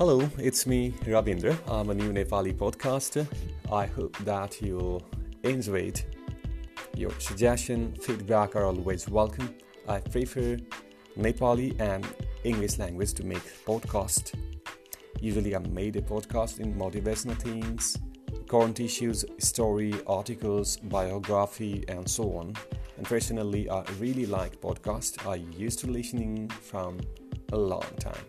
Hello, it's me Ravindra. I'm a new Nepali podcaster. I hope that you'll enjoy it. Your suggestion, feedback are always welcome. I prefer Nepali and English language to make podcast. Usually, I made a podcast in motivational themes, current issues, story, articles, biography, and so on. And personally, I really like podcast. I used to listening from a long time.